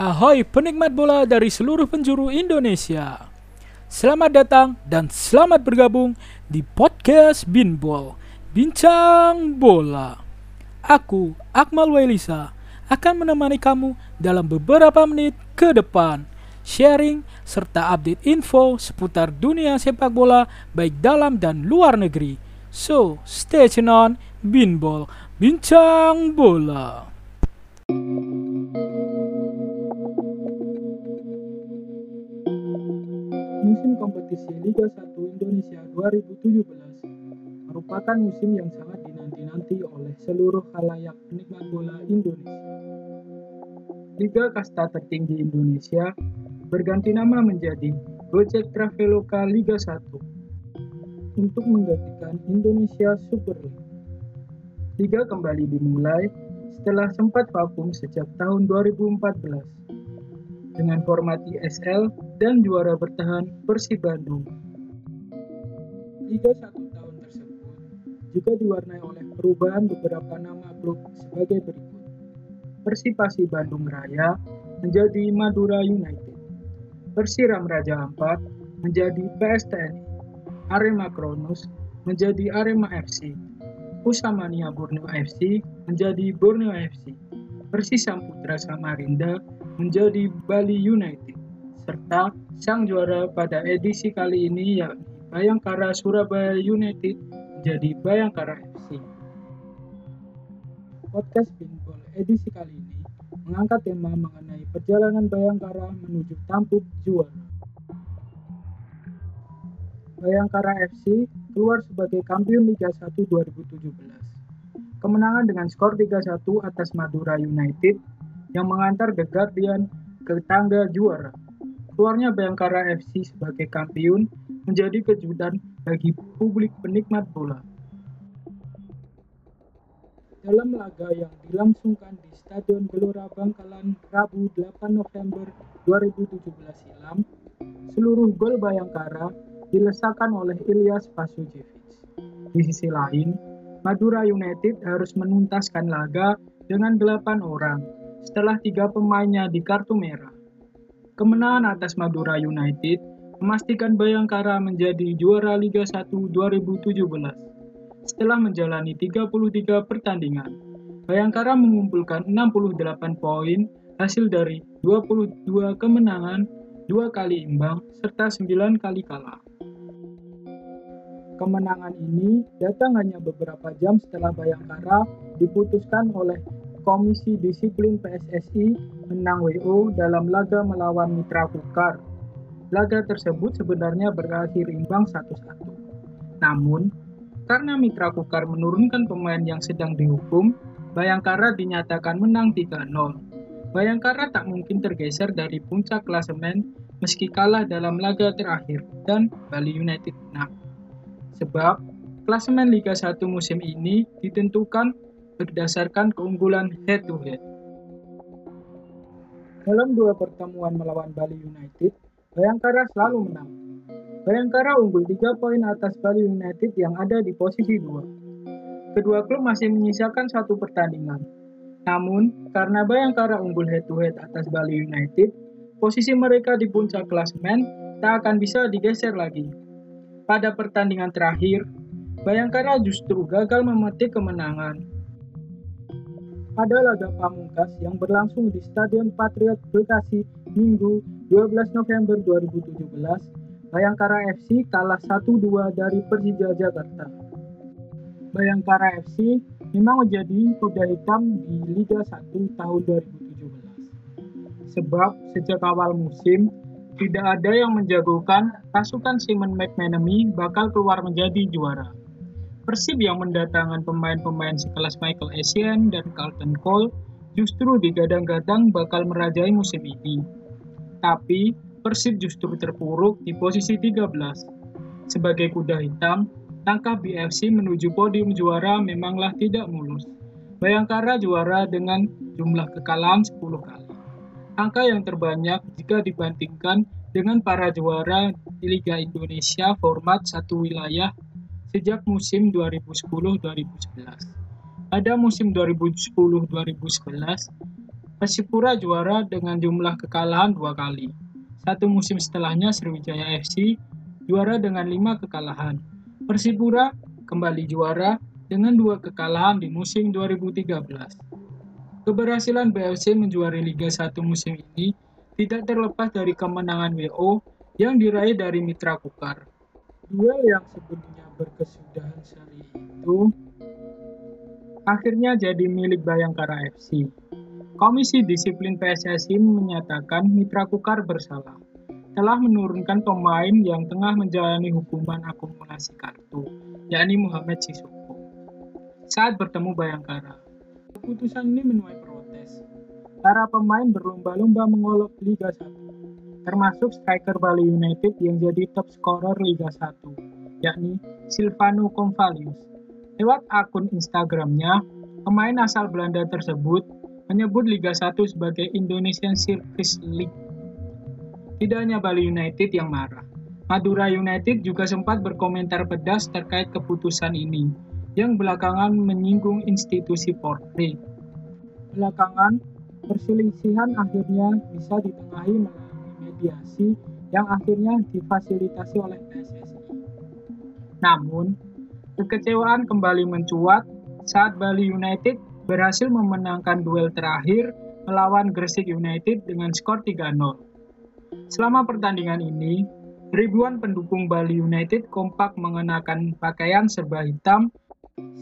Ahoy penikmat bola dari seluruh penjuru Indonesia. Selamat datang dan selamat bergabung di podcast Binbol, Bincang Bola. Aku, Akmal Wailisa, akan menemani kamu dalam beberapa menit ke depan. Sharing serta update info seputar dunia sepak bola baik dalam dan luar negeri. So, stay tune on Binbol, Bincang Bola. Musim kompetisi Liga 1 Indonesia 2017 merupakan musim yang sangat dinanti-nanti oleh seluruh khalayak penikmat bola Indonesia. Liga kasta tertinggi Indonesia berganti nama menjadi Gojek Traveloka Liga 1 untuk menggantikan Indonesia Super League. Liga kembali dimulai setelah sempat vakum sejak tahun 2014 dengan format ISL dan juara bertahan Persib Bandung. Liga 1 tahun tersebut juga diwarnai oleh perubahan beberapa nama klub sebagai berikut. Persipasi Bandung Raya menjadi Madura United. Persiram Raja Ampat menjadi PSTNI. Arema Kronus menjadi Arema FC. Pusamania Borneo FC menjadi Borneo FC. Persisam Putra Samarinda menjadi Bali United, serta sang juara pada edisi kali ini yakni Bayangkara Surabaya United menjadi Bayangkara FC. Podcast Pinball edisi kali ini mengangkat tema mengenai perjalanan Bayangkara menuju tampuk juara. Bayangkara FC keluar sebagai kampiun Liga 1 2017. Kemenangan dengan skor 3-1 atas Madura United yang mengantar The Guardian ke tangga juara. Keluarnya Bayangkara FC sebagai kampiun menjadi kejutan bagi publik penikmat bola. Dalam laga yang dilangsungkan di Stadion Gelora Bangkalan Rabu 8 November 2017 silam, seluruh gol Bayangkara dilesakan oleh Ilyas Pasujevic. Di sisi lain, Madura United harus menuntaskan laga dengan 8 orang setelah tiga pemainnya di kartu merah. Kemenangan atas Madura United memastikan Bayangkara menjadi juara Liga 1 2017. Setelah menjalani 33 pertandingan, Bayangkara mengumpulkan 68 poin hasil dari 22 kemenangan, 2 kali imbang, serta 9 kali kalah. Kemenangan ini datang hanya beberapa jam setelah Bayangkara diputuskan oleh Komisi Disiplin PSSI menang WO dalam laga melawan Mitra Kukar. Laga tersebut sebenarnya berakhir imbang 1-1. Namun, karena Mitra Kukar menurunkan pemain yang sedang dihukum, Bayangkara dinyatakan menang 3-0. Bayangkara tak mungkin tergeser dari puncak klasemen meski kalah dalam laga terakhir dan Bali United menang. Sebab klasemen Liga 1 musim ini ditentukan berdasarkan keunggulan head to head. Dalam dua pertemuan melawan Bali United, Bayangkara selalu menang. Bayangkara unggul 3 poin atas Bali United yang ada di posisi 2. Kedua klub masih menyisakan satu pertandingan. Namun, karena Bayangkara unggul head to head atas Bali United, posisi mereka di puncak klasemen tak akan bisa digeser lagi. Pada pertandingan terakhir, Bayangkara justru gagal memetik kemenangan pada laga pamungkas yang berlangsung di Stadion Patriot Bekasi Minggu 12 November 2017, Bayangkara FC kalah 1-2 dari Persija Jakarta. Bayangkara FC memang menjadi kuda hitam di Liga 1 tahun 2017. Sebab sejak awal musim, tidak ada yang menjagokan pasukan Simon McManamy bakal keluar menjadi juara. Persib yang mendatangkan pemain-pemain sekelas Michael Essien dan Carlton Cole justru digadang-gadang bakal merajai musim ini. Tapi, Persib justru terpuruk di posisi 13. Sebagai kuda hitam, langkah BFC menuju podium juara memanglah tidak mulus. Bayangkara juara dengan jumlah kekalahan 10 kali. Angka yang terbanyak jika dibandingkan dengan para juara di Liga Indonesia format satu wilayah sejak musim 2010-2011. Pada musim 2010-2011, Persipura juara dengan jumlah kekalahan dua kali. Satu musim setelahnya Sriwijaya FC juara dengan lima kekalahan. Persipura kembali juara dengan dua kekalahan di musim 2013. Keberhasilan BFC menjuari Liga 1 musim ini tidak terlepas dari kemenangan WO yang diraih dari Mitra Kukar. Duel yang sebelumnya berkesudahan seri itu akhirnya jadi milik Bayangkara FC. Komisi Disiplin PSSI menyatakan Mitra Kukar bersalah, telah menurunkan pemain yang tengah menjalani hukuman akumulasi kartu, yakni Muhammad Sisoko. Saat bertemu Bayangkara, keputusan ini menuai protes. Para pemain berlomba-lomba mengolok Liga 1, termasuk striker Bali United yang jadi top scorer Liga 1, yakni Silvano Convalius. Lewat akun Instagramnya, pemain asal Belanda tersebut menyebut Liga 1 sebagai Indonesian Circus League. Tidak hanya Bali United yang marah, Madura United juga sempat berkomentar pedas terkait keputusan ini, yang belakangan menyinggung institusi Portray. Belakangan, perselisihan akhirnya bisa ditengahi melalui mediasi yang akhirnya difasilitasi oleh PSSI. Namun, kekecewaan kembali mencuat saat Bali United berhasil memenangkan duel terakhir melawan Gresik United dengan skor 3-0. Selama pertandingan ini, ribuan pendukung Bali United kompak mengenakan pakaian serba hitam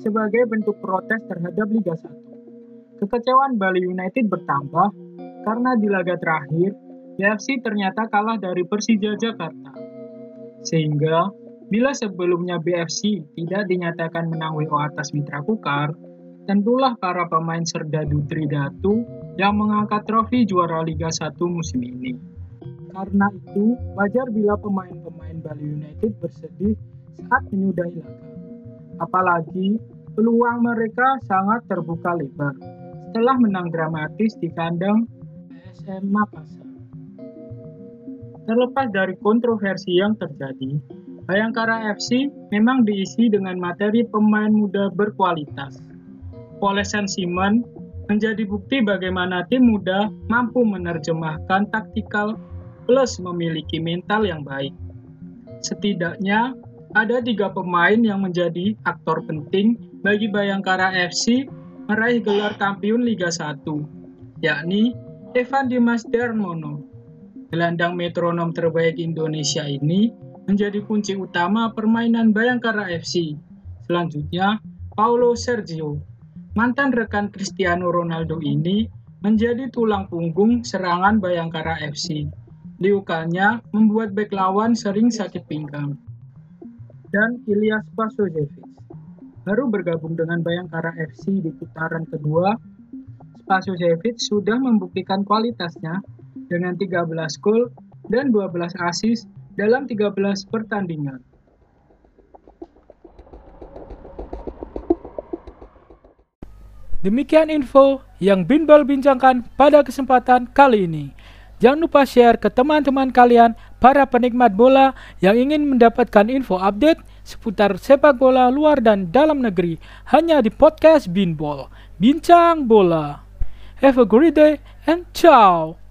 sebagai bentuk protes terhadap Liga 1. Kekecewaan Bali United bertambah karena di laga terakhir, BFC ternyata kalah dari Persija Jakarta. Sehingga, bila sebelumnya BFC tidak dinyatakan menang WO atas Mitra Kukar, tentulah para pemain Serdadu Tridatu yang mengangkat trofi juara Liga 1 musim ini. Karena itu, wajar bila pemain-pemain Bali United bersedih saat menyudahi laga. Apalagi, peluang mereka sangat terbuka lebar setelah menang dramatis di kandang PSM Makassar. Terlepas dari kontroversi yang terjadi, Bayangkara FC memang diisi dengan materi pemain muda berkualitas Polesan Simon menjadi bukti bagaimana tim muda mampu menerjemahkan taktikal plus memiliki mental yang baik. Setidaknya ada tiga pemain yang menjadi aktor penting bagi Bayangkara FC meraih gelar kampiun Liga 1, yakni Evan Dimas Darmono. Gelandang metronom terbaik Indonesia ini menjadi kunci utama permainan Bayangkara FC. Selanjutnya, Paulo Sergio Mantan rekan Cristiano Ronaldo ini menjadi tulang punggung serangan Bayangkara FC. Liukanya membuat bek lawan sering sakit pinggang. Dan Ilyas Spasojevic baru bergabung dengan Bayangkara FC di putaran kedua. Spasojevic sudah membuktikan kualitasnya dengan 13 gol dan 12 assist dalam 13 pertandingan. Demikian info yang Binbol bincangkan pada kesempatan kali ini. Jangan lupa share ke teman-teman kalian, para penikmat bola yang ingin mendapatkan info update seputar sepak bola luar dan dalam negeri hanya di podcast Binbol. Bincang bola. Have a great day and ciao.